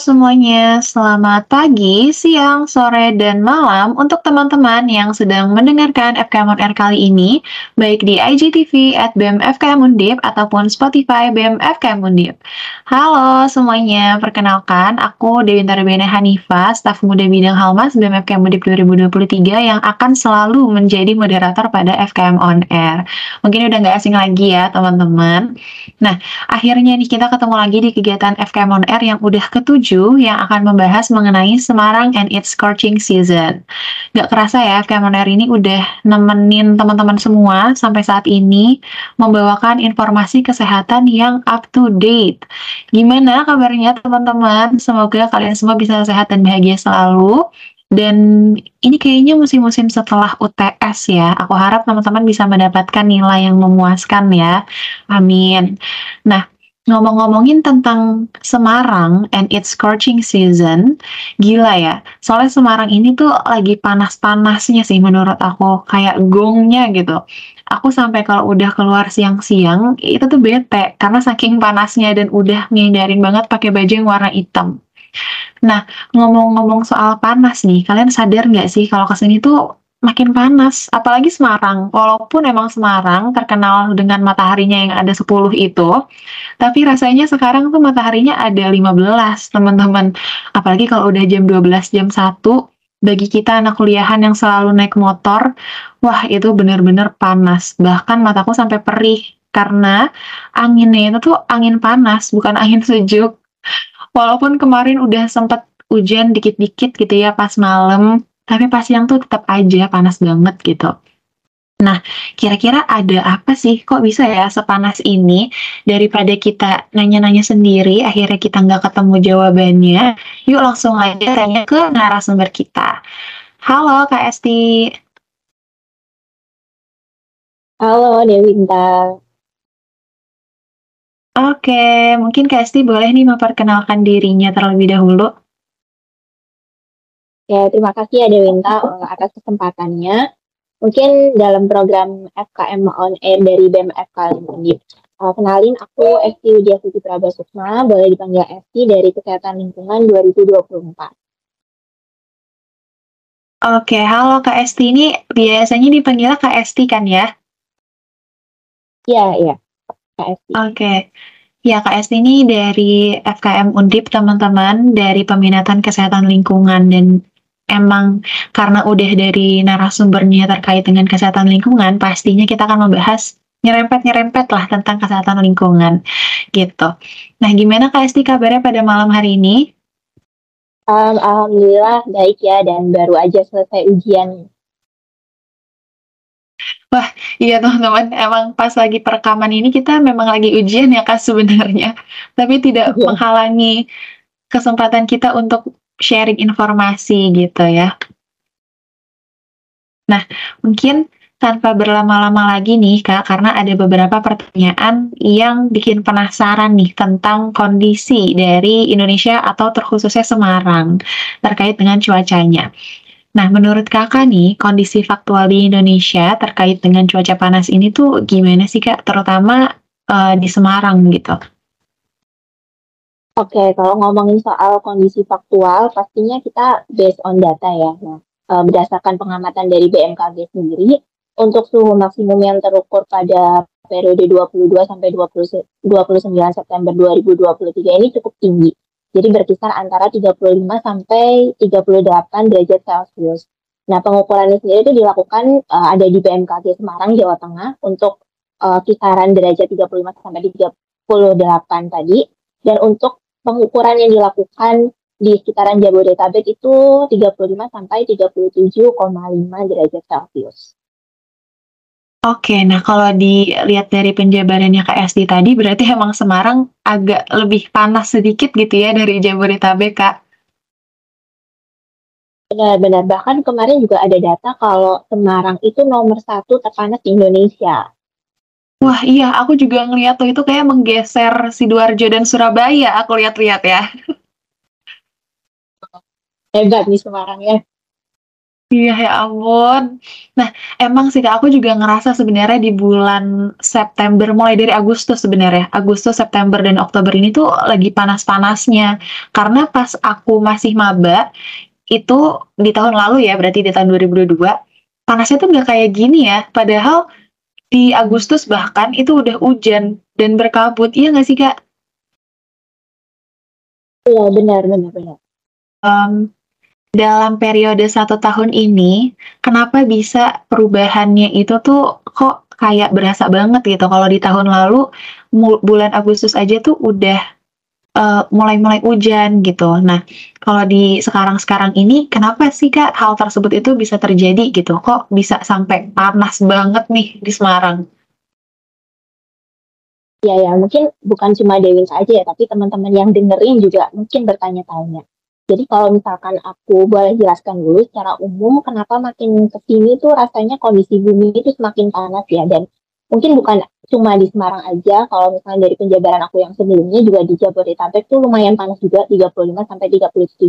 semuanya, selamat pagi, siang, sore, dan malam untuk teman-teman yang sedang mendengarkan FKM On Air kali ini, baik di IGTV at BEM FKM Undip ataupun Spotify BEM FKM Undip. Halo semuanya, perkenalkan aku Dewi Tarbena Hanifa, staf muda bidang Halmas BEM FKM Undip 2023 yang akan selalu menjadi moderator pada FKM On Air. Mungkin udah nggak asing lagi ya teman-teman. Nah, akhirnya nih kita ketemu lagi di kegiatan FKM On Air yang udah ketujuh yang akan membahas mengenai Semarang and its scorching season. Gak kerasa ya, Air ini udah nemenin teman-teman semua sampai saat ini membawakan informasi kesehatan yang up to date. Gimana kabarnya teman-teman? Semoga kalian semua bisa sehat dan bahagia selalu. Dan ini kayaknya musim-musim setelah UTS ya. Aku harap teman-teman bisa mendapatkan nilai yang memuaskan ya. Amin. Nah, Ngomong-ngomongin tentang Semarang and its scorching season, gila ya. Soalnya Semarang ini tuh lagi panas-panasnya sih menurut aku, kayak gongnya gitu. Aku sampai kalau udah keluar siang-siang, itu tuh bete karena saking panasnya dan udah ngindarin banget pakai baju yang warna hitam. Nah, ngomong-ngomong soal panas nih, kalian sadar nggak sih kalau ke sini tuh makin panas, apalagi Semarang. Walaupun emang Semarang terkenal dengan mataharinya yang ada 10 itu, tapi rasanya sekarang tuh mataharinya ada 15, teman-teman. Apalagi kalau udah jam 12, jam 1, bagi kita anak kuliahan yang selalu naik motor, wah itu bener-bener panas. Bahkan mataku sampai perih, karena anginnya itu tuh angin panas, bukan angin sejuk. Walaupun kemarin udah sempet hujan dikit-dikit gitu ya pas malam, tapi pas siang tuh tetap aja panas banget gitu. Nah, kira-kira ada apa sih kok bisa ya sepanas ini daripada kita nanya-nanya sendiri, akhirnya kita nggak ketemu jawabannya. Yuk langsung aja tanya ke narasumber kita. Halo Kak Esti. Halo Dewinta. Oke, mungkin Kak Esti boleh nih memperkenalkan dirinya terlebih dahulu. Ya, terima kasih ya Dewinta uh, atas kesempatannya. Mungkin dalam program FKM on air dari BEM FKM Undip. Uh, kenalin aku Esti Widya Suti Prabasukma, boleh dipanggil Esti dari Kesehatan Lingkungan 2024. Oke, halo Kak Esti. Ini biasanya dipanggil Kak Esti kan ya? Iya, iya. Kak Esti. Oke. Ya, Kak Esti ini dari FKM Undip, teman-teman, dari Peminatan Kesehatan Lingkungan. Dan emang karena udah dari narasumbernya terkait dengan kesehatan lingkungan, pastinya kita akan membahas nyerempet-nyerempet lah tentang kesehatan lingkungan gitu. Nah, gimana Kak Esti kabarnya pada malam hari ini? Um, Alhamdulillah baik ya dan baru aja selesai ujian. Wah, iya teman-teman, emang pas lagi perekaman ini kita memang lagi ujian ya Kak sebenarnya, tapi tidak ya. menghalangi kesempatan kita untuk sharing informasi gitu ya. Nah, mungkin tanpa berlama-lama lagi nih Kak, karena ada beberapa pertanyaan yang bikin penasaran nih tentang kondisi dari Indonesia atau terkhususnya Semarang terkait dengan cuacanya. Nah, menurut Kakak nih, kondisi faktual di Indonesia terkait dengan cuaca panas ini tuh gimana sih Kak, terutama uh, di Semarang gitu? Oke, kalau ngomongin soal kondisi faktual, pastinya kita based on data ya. Nah, e, berdasarkan pengamatan dari BMKG sendiri, untuk suhu maksimum yang terukur pada periode 22 sampai 20, 29 September 2023 ini cukup tinggi. Jadi berkisar antara 35 sampai 38 derajat Celcius. Nah, pengukuran sendiri itu dilakukan uh, ada di BMKG Semarang, Jawa Tengah untuk uh, kisaran derajat 35 sampai 38 tadi. Dan untuk pengukuran yang dilakukan di sekitaran Jabodetabek itu 35 sampai 37,5 derajat Celcius. Oke, nah kalau dilihat dari penjabarannya Kak SD tadi, berarti emang Semarang agak lebih panas sedikit gitu ya dari Jabodetabek, Kak? Benar-benar, bahkan kemarin juga ada data kalau Semarang itu nomor satu terpanas di Indonesia. Wah iya, aku juga ngeliat tuh itu kayak menggeser Sidoarjo dan Surabaya, aku lihat-lihat ya. Hebat nih Semarang ya. Iya, ya ampun. Nah, emang sih Kak, aku juga ngerasa sebenarnya di bulan September, mulai dari Agustus sebenarnya, Agustus, September, dan Oktober ini tuh lagi panas-panasnya. Karena pas aku masih maba, itu di tahun lalu ya, berarti di tahun 2022, panasnya tuh nggak kayak gini ya. Padahal di Agustus bahkan itu udah hujan dan berkabut. Iya nggak sih Kak? Iya, benar benar benar. Um, dalam periode satu tahun ini, kenapa bisa perubahannya itu tuh kok kayak berasa banget gitu? Kalau di tahun lalu bulan Agustus aja tuh udah uh, mulai-mulai hujan gitu. Nah, kalau di sekarang-sekarang ini, kenapa sih Kak hal tersebut itu bisa terjadi gitu? Kok bisa sampai panas banget nih di Semarang? Ya, ya, mungkin bukan cuma Dewi saja ya, tapi teman-teman yang dengerin juga mungkin bertanya-tanya jadi kalau misalkan aku boleh jelaskan dulu secara umum kenapa makin ke sini tuh rasanya kondisi bumi itu semakin panas ya dan mungkin bukan cuma di Semarang aja kalau misalnya dari penjabaran aku yang sebelumnya juga di Jabodetabek tuh lumayan panas juga 35 sampai 37,5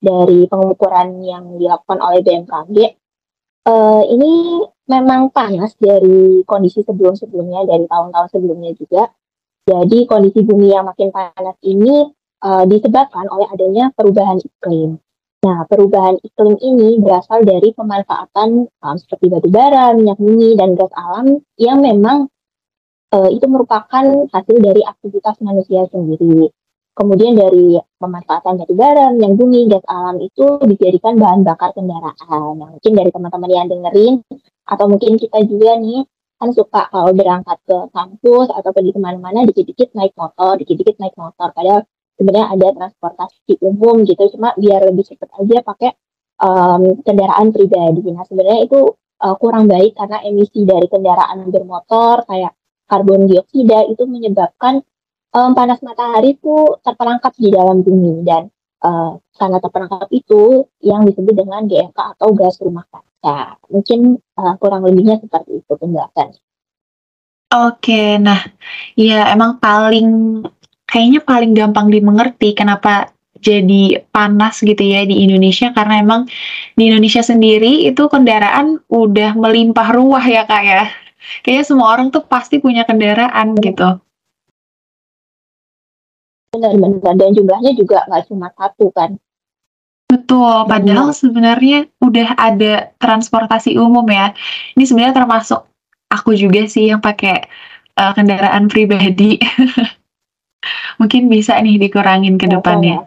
dari pengukuran yang dilakukan oleh BMKG. Uh, eh, ini memang panas dari kondisi sebelum-sebelumnya dari tahun-tahun sebelumnya juga. Jadi kondisi bumi yang makin panas ini uh, disebabkan oleh adanya perubahan iklim. Nah, perubahan iklim ini berasal dari pemanfaatan um, seperti batu bara, minyak bumi, dan gas alam yang memang uh, itu merupakan hasil dari aktivitas manusia sendiri. Kemudian dari pemanfaatan batu bara, minyak bumi, gas alam itu dijadikan bahan bakar kendaraan. Nah, mungkin dari teman-teman yang dengerin, atau mungkin kita juga nih, kan suka kalau berangkat ke kampus atau pergi ke mana-mana, dikit-dikit naik motor, dikit-dikit naik motor. Padahal sebenarnya ada transportasi umum gitu cuma biar lebih cepat aja pakai um, kendaraan pribadi. Nah sebenarnya itu uh, kurang baik karena emisi dari kendaraan bermotor kayak karbon dioksida itu menyebabkan um, panas matahari itu terperangkap di dalam bumi dan uh, karena terperangkap itu yang disebut dengan GFK atau gas rumah kaca. Mungkin uh, kurang lebihnya seperti itu penjelasan Oke, nah, ya emang paling kayaknya paling gampang dimengerti kenapa jadi panas gitu ya di Indonesia karena emang di Indonesia sendiri itu kendaraan udah melimpah ruah ya kak ya. Kayaknya semua orang tuh pasti punya kendaraan gitu. Benar-benar dan jumlahnya juga nggak cuma satu kan. Betul, padahal sebenarnya udah ada transportasi umum ya. Ini sebenarnya termasuk aku juga sih yang pakai uh, kendaraan pribadi. Mungkin bisa nih dikurangin ke depannya.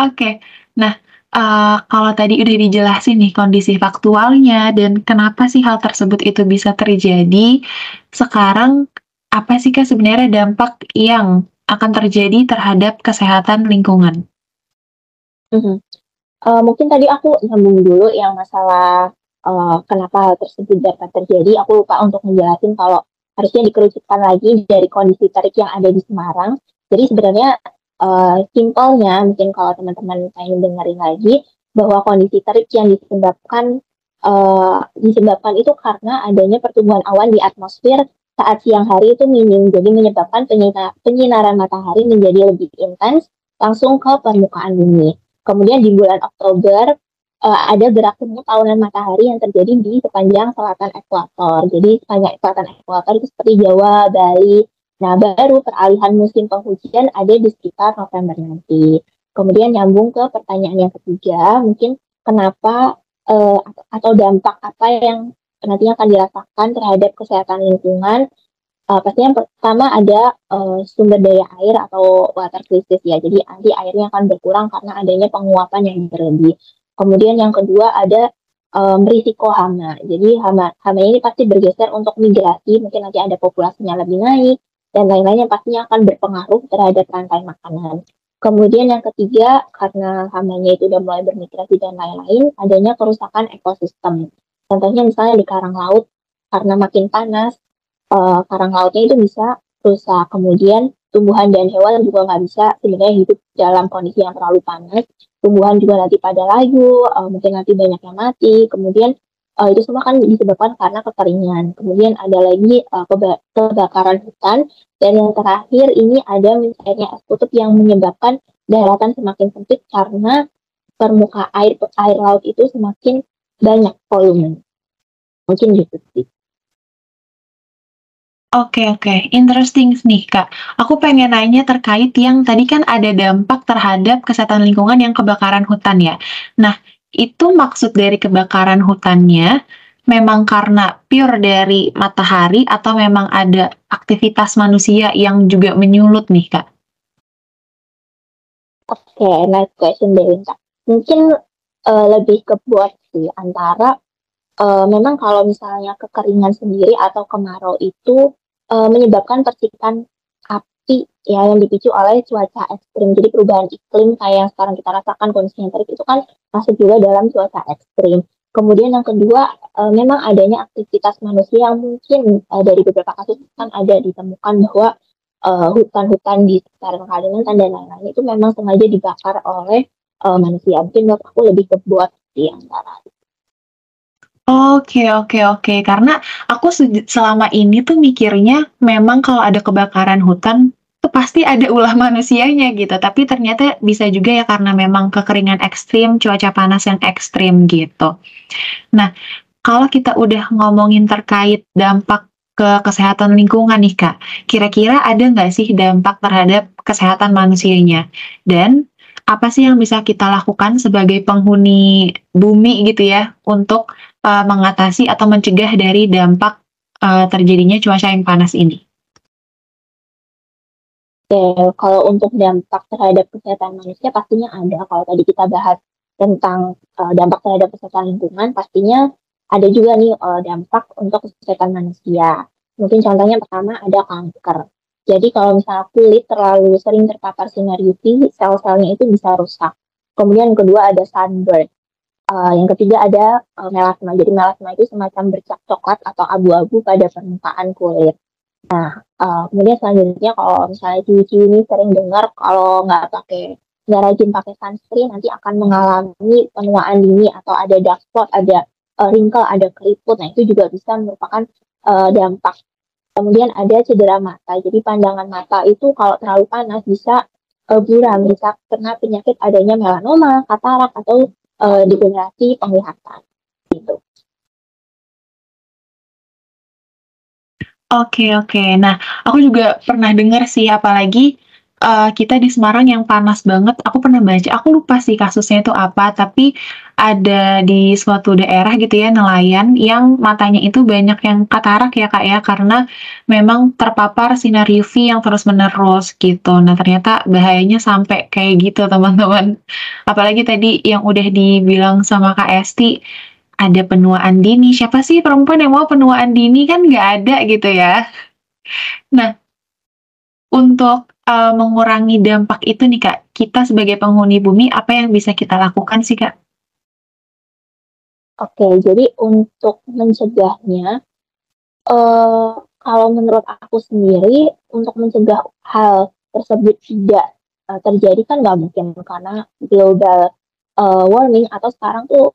Oke, nah uh, kalau tadi udah dijelasin nih kondisi faktualnya dan kenapa sih hal tersebut itu bisa terjadi, sekarang apa sih Kak sebenarnya dampak yang akan terjadi terhadap kesehatan lingkungan? Mm-hmm. Uh, mungkin tadi aku nyambung dulu yang masalah uh, kenapa hal tersebut dapat terjadi. Aku lupa untuk menjelaskan kalau harusnya dikerucutkan lagi dari kondisi tarik yang ada di Semarang. Jadi sebenarnya uh, simpelnya mungkin kalau teman-teman pengen dengerin lagi bahwa kondisi tarik yang disebabkan uh, disebabkan itu karena adanya pertumbuhan awan di atmosfer saat siang hari itu minim, jadi menyebabkan penyinar, penyinaran matahari menjadi lebih intens langsung ke permukaan bumi. Kemudian di bulan Oktober uh, ada gerak semu tahunan matahari yang terjadi di sepanjang selatan ekuator. Jadi sepanjang selatan ekuator itu seperti Jawa, Bali. Nah, baru peralihan musim penghujan ada di sekitar November nanti. Kemudian nyambung ke pertanyaan yang ketiga, mungkin kenapa uh, atau dampak apa yang nantinya akan dirasakan terhadap kesehatan lingkungan uh, pasti yang pertama ada uh, sumber daya air atau water crisis ya. Jadi nanti airnya akan berkurang karena adanya penguapan yang berlebih. Kemudian yang kedua ada um, risiko hama. Jadi hama hama ini pasti bergeser untuk migrasi, mungkin nanti ada populasinya lebih naik dan lain-lain yang pastinya akan berpengaruh terhadap rantai makanan. Kemudian yang ketiga, karena hamanya itu sudah mulai bermigrasi dan lain-lain, adanya kerusakan ekosistem. Contohnya misalnya di karang laut, karena makin panas, uh, karang lautnya itu bisa rusak. Kemudian tumbuhan dan hewan juga nggak bisa sebenarnya hidup dalam kondisi yang terlalu panas tumbuhan juga nanti pada layu, uh, mungkin nanti banyak yang mati, kemudian uh, itu semua kan disebabkan karena kekeringan. Kemudian ada lagi uh, kebakaran hutan, dan yang terakhir ini ada misalnya es kutub yang menyebabkan daratan semakin sempit karena permukaan air air laut itu semakin banyak volume. Mungkin gitu sih. Oke oke, interesting nih Kak. Aku pengen nanya terkait yang tadi kan ada dampak terhadap kesehatan lingkungan yang kebakaran hutan ya. Nah, itu maksud dari kebakaran hutannya memang karena pure dari matahari atau memang ada aktivitas manusia yang juga menyulut nih Kak? Oke, nice question Delinda. Mungkin uh, lebih ke buat sih antara uh, memang kalau misalnya kekeringan sendiri atau kemarau itu uh, menyebabkan percikan api ya yang dipicu oleh cuaca ekstrim. Jadi perubahan iklim kayak yang sekarang kita rasakan kondisi yang itu kan masuk juga dalam cuaca ekstrim. Kemudian yang kedua, uh, memang adanya aktivitas manusia yang mungkin uh, dari beberapa kasus kan ada ditemukan bahwa hutan-hutan uh, di sekitar Kalimantan dan lain-lain itu memang sengaja dibakar oleh uh, manusia. Mungkin menurut aku lebih ke buat di antara Oke oke oke, karena aku selama ini tuh mikirnya memang kalau ada kebakaran hutan, tuh pasti ada ulah manusianya gitu, tapi ternyata bisa juga ya karena memang kekeringan ekstrim, cuaca panas yang ekstrim gitu. Nah, kalau kita udah ngomongin terkait dampak ke kesehatan lingkungan nih Kak, kira-kira ada nggak sih dampak terhadap kesehatan manusianya? Dan apa sih yang bisa kita lakukan sebagai penghuni bumi gitu ya untuk uh, mengatasi atau mencegah dari dampak uh, terjadinya cuaca yang panas ini? Oke, kalau untuk dampak terhadap kesehatan manusia pastinya ada. Kalau tadi kita bahas tentang uh, dampak terhadap kesehatan lingkungan, pastinya ada juga nih uh, dampak untuk kesehatan manusia. Mungkin contohnya pertama ada kanker. Jadi kalau misalnya kulit terlalu sering terpapar sinar UV, sel-selnya itu bisa rusak. Kemudian kedua ada sunburn. Uh, yang ketiga ada uh, melasma. Jadi melasma itu semacam bercak coklat atau abu-abu pada permukaan kulit. Nah, uh, kemudian selanjutnya kalau misalnya ciwi-ciwi ini sering dengar kalau nggak pakai nggak rajin pakai sunscreen nanti akan mengalami penuaan dini atau ada dark spot, ada uh, wrinkle, ada keriput. Nah, itu juga bisa merupakan uh, dampak. Kemudian ada cedera mata. Jadi pandangan mata itu kalau terlalu panas bisa buram, bisa kena penyakit adanya melanoma, katarak atau uh, penglihatan gitu. Oke oke. Nah, aku juga pernah dengar sih, apalagi uh, kita di Semarang yang panas banget. Aku pernah baca, aku lupa sih kasusnya itu apa, tapi ada di suatu daerah gitu ya nelayan yang matanya itu banyak yang katarak ya kak ya karena memang terpapar sinar UV yang terus menerus gitu. Nah ternyata bahayanya sampai kayak gitu teman-teman. Apalagi tadi yang udah dibilang sama kak Esti ada penuaan dini. Siapa sih perempuan yang mau penuaan dini kan nggak ada gitu ya. Nah untuk uh, mengurangi dampak itu nih Kak, kita sebagai penghuni bumi apa yang bisa kita lakukan sih Kak? Oke, jadi untuk mencegahnya, uh, kalau menurut aku sendiri, untuk mencegah hal tersebut tidak uh, terjadi kan nggak mungkin karena global uh, warming atau sekarang tuh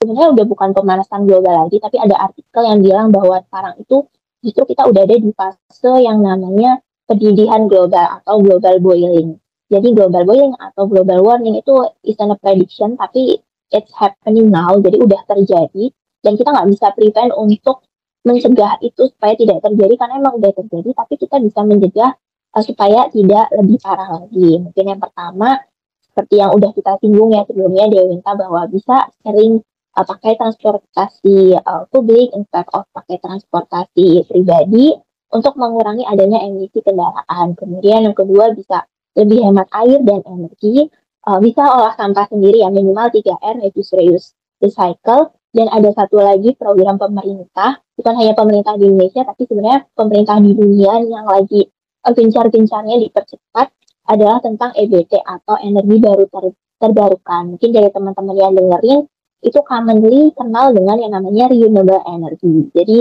sebenarnya udah bukan pemanasan global lagi, tapi ada artikel yang bilang bahwa sekarang itu justru kita udah ada di fase yang namanya pendidikan global atau global boiling. Jadi global boiling atau global warming itu is a prediction tapi it's happening now. Jadi udah terjadi dan kita nggak bisa prevent untuk mencegah itu supaya tidak terjadi karena emang udah terjadi tapi kita bisa mencegah uh, supaya tidak lebih parah lagi. Mungkin yang pertama seperti yang udah kita singgung ya sebelumnya Dewinta bahwa bisa sering uh, pakai transportasi uh, publik instead of pakai transportasi pribadi untuk mengurangi adanya emisi kendaraan. Kemudian yang kedua bisa lebih hemat air dan energi, uh, bisa olah sampah sendiri yang minimal 3R, reduce, reuse, recycle. Dan ada satu lagi program pemerintah, bukan hanya pemerintah di Indonesia, tapi sebenarnya pemerintah di dunia yang lagi uh, gencar-gencarnya dipercepat adalah tentang EBT atau energi baru ter terbarukan. Mungkin dari teman-teman yang dengerin, itu commonly kenal dengan yang namanya renewable energy. Jadi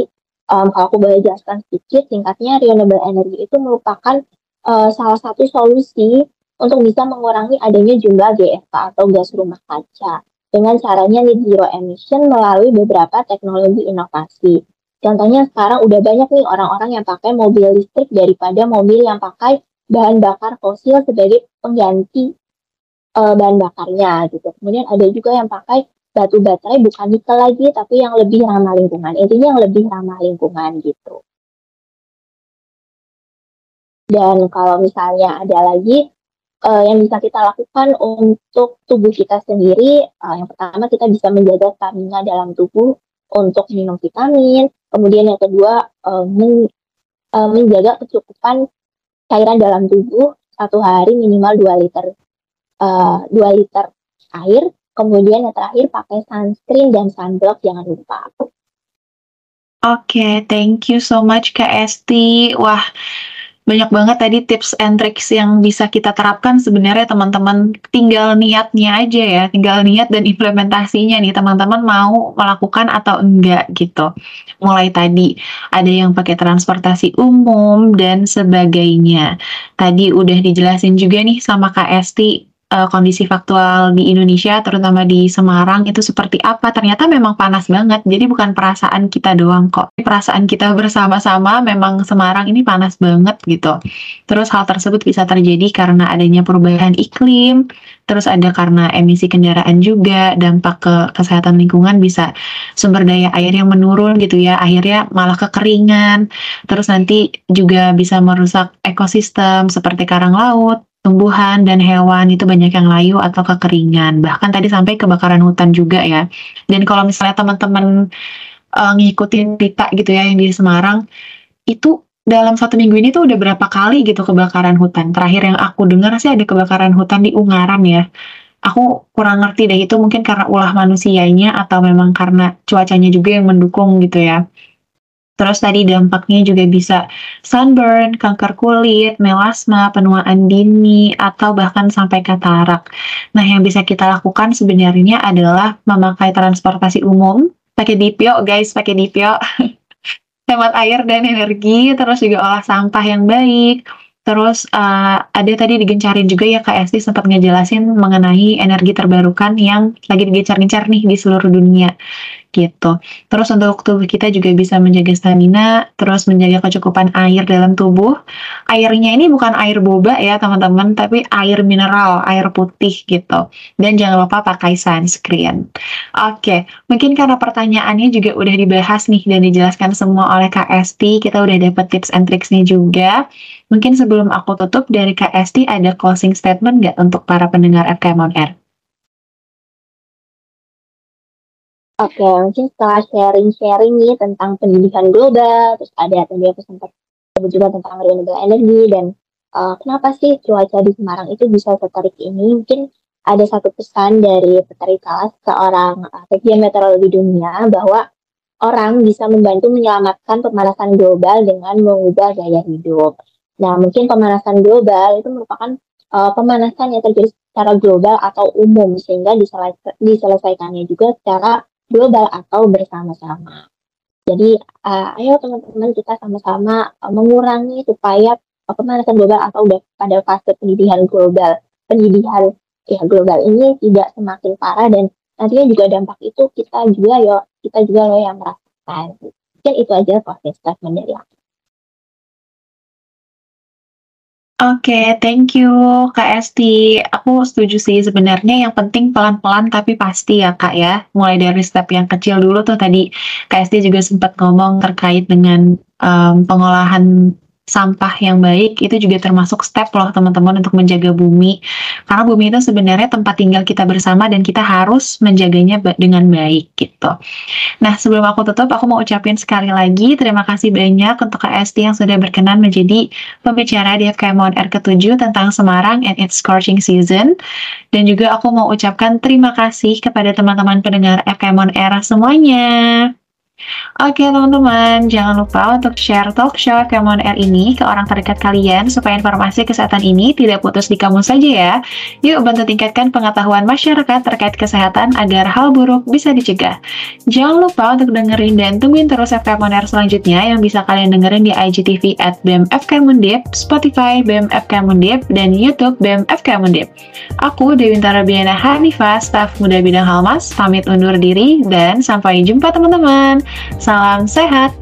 um, kalau aku boleh jelaskan sedikit, singkatnya renewable energy itu merupakan uh, salah satu solusi untuk bisa mengurangi adanya jumlah GFK atau gas rumah kaca dengan caranya net zero emission melalui beberapa teknologi inovasi. Contohnya sekarang udah banyak nih orang-orang yang pakai mobil listrik daripada mobil yang pakai bahan bakar fosil sebagai pengganti uh, bahan bakarnya gitu. Kemudian ada juga yang pakai batu baterai bukan nikel lagi tapi yang lebih ramah lingkungan. Intinya yang lebih ramah lingkungan gitu. Dan kalau misalnya ada lagi uh, yang bisa kita lakukan untuk tubuh kita sendiri, uh, yang pertama kita bisa menjaga stamina dalam tubuh untuk minum vitamin. Kemudian yang kedua uh, men, uh, menjaga kecukupan cairan dalam tubuh satu hari minimal 2 liter uh, 2 liter air. Kemudian yang terakhir pakai sunscreen dan sunblock jangan lupa. Oke, okay, thank you so much Kak Esti. Wah, banyak banget tadi tips and tricks yang bisa kita terapkan sebenarnya teman-teman tinggal niatnya aja ya tinggal niat dan implementasinya nih teman-teman mau melakukan atau enggak gitu mulai tadi ada yang pakai transportasi umum dan sebagainya tadi udah dijelasin juga nih sama Kak Esti uh, kondisi faktual di Indonesia, terutama di Semarang itu seperti apa? Ternyata memang panas banget. Jadi bukan perasaan kita doang kok. Perasaan kita bersama-sama memang Semarang ini panas banget gitu. Terus hal tersebut bisa terjadi karena adanya perubahan iklim, terus ada karena emisi kendaraan juga, dampak ke kesehatan lingkungan bisa sumber daya air yang menurun gitu ya. Akhirnya malah kekeringan. Terus nanti juga bisa merusak ekosistem seperti karang laut, tumbuhan dan hewan itu banyak yang layu atau kekeringan. Bahkan tadi sampai kebakaran hutan juga ya. Dan kalau misalnya teman-teman uh, ngikutin pita gitu ya yang di Semarang, itu dalam satu minggu ini tuh udah berapa kali gitu kebakaran hutan. Terakhir yang aku dengar sih ada kebakaran hutan di Ungaran ya. Aku kurang ngerti deh itu mungkin karena ulah manusianya atau memang karena cuacanya juga yang mendukung gitu ya. Terus tadi dampaknya juga bisa sunburn, kanker kulit, melasma, penuaan dini, atau bahkan sampai katarak. Nah, yang bisa kita lakukan sebenarnya adalah memakai transportasi umum, pakai dipio guys, pakai dipio. Hemat air dan energi, terus juga olah sampah yang baik. Terus uh, ada tadi digencarin juga ya Kak sempat ngejelasin mengenai energi terbarukan yang lagi digencar-gencar nih di seluruh dunia gitu. Terus untuk tubuh kita juga bisa menjaga stamina, terus menjaga kecukupan air dalam tubuh. Airnya ini bukan air boba ya teman-teman, tapi air mineral, air putih gitu. Dan jangan lupa pakai sunscreen. Oke, mungkin karena pertanyaannya juga udah dibahas nih dan dijelaskan semua oleh Esti, kita udah dapet tips and tricksnya juga. Mungkin sebelum aku tutup dari Esti ada closing statement nggak untuk para pendengar FKM On Air? Oke, mungkin setelah sharing-sharing nih tentang pendidikan global, terus ada tadi aku sempat sebut juga tentang renewable energy dan uh, kenapa sih cuaca di Semarang itu bisa seterik ini? Mungkin ada satu pesan dari Petri Kalas, seorang uh, meteorologi dunia, bahwa orang bisa membantu menyelamatkan pemanasan global dengan mengubah gaya hidup. Nah, mungkin pemanasan global itu merupakan uh, pemanasan yang terjadi secara global atau umum, sehingga diselesaikannya juga secara global atau bersama-sama. Jadi, uh, ayo teman-teman kita sama-sama uh, mengurangi supaya uh, pemanasan global atau pada fase pendidikan global, pendidikan ya global ini tidak semakin parah dan nantinya juga dampak itu kita juga yo kita juga loh yang merasakan. Mungkin itu aja closing statement dari aku. Oke, thank you Kak Esti. Aku setuju sih sebenarnya yang penting pelan-pelan tapi pasti ya Kak ya. Mulai dari step yang kecil dulu tuh tadi Kak Esti juga sempat ngomong terkait dengan um, pengolahan sampah yang baik itu juga termasuk step loh teman-teman untuk menjaga bumi. Karena bumi itu sebenarnya tempat tinggal kita bersama dan kita harus menjaganya dengan baik gitu. Nah sebelum aku tutup aku mau ucapin sekali lagi terima kasih banyak untuk Esti yang sudah berkenan menjadi pembicara di FKM On Air ke-7 tentang Semarang and its scorching season. Dan juga aku mau ucapkan terima kasih kepada teman-teman pendengar FKM On Air semuanya Oke teman-teman, jangan lupa untuk share talk show Kemon Air ini ke orang terdekat kalian supaya informasi kesehatan ini tidak putus di kamu saja ya. Yuk bantu tingkatkan pengetahuan masyarakat terkait kesehatan agar hal buruk bisa dicegah. Jangan lupa untuk dengerin dan tungguin terus Kemon Air selanjutnya yang bisa kalian dengerin di IGTV at BMFK Mundip, Spotify BMFK Mundip, dan Youtube BMFK Mundip. Aku Dewintara Biana Hanifah, staf muda bidang Halmas, pamit undur diri dan sampai jumpa teman-teman. Salam sehat!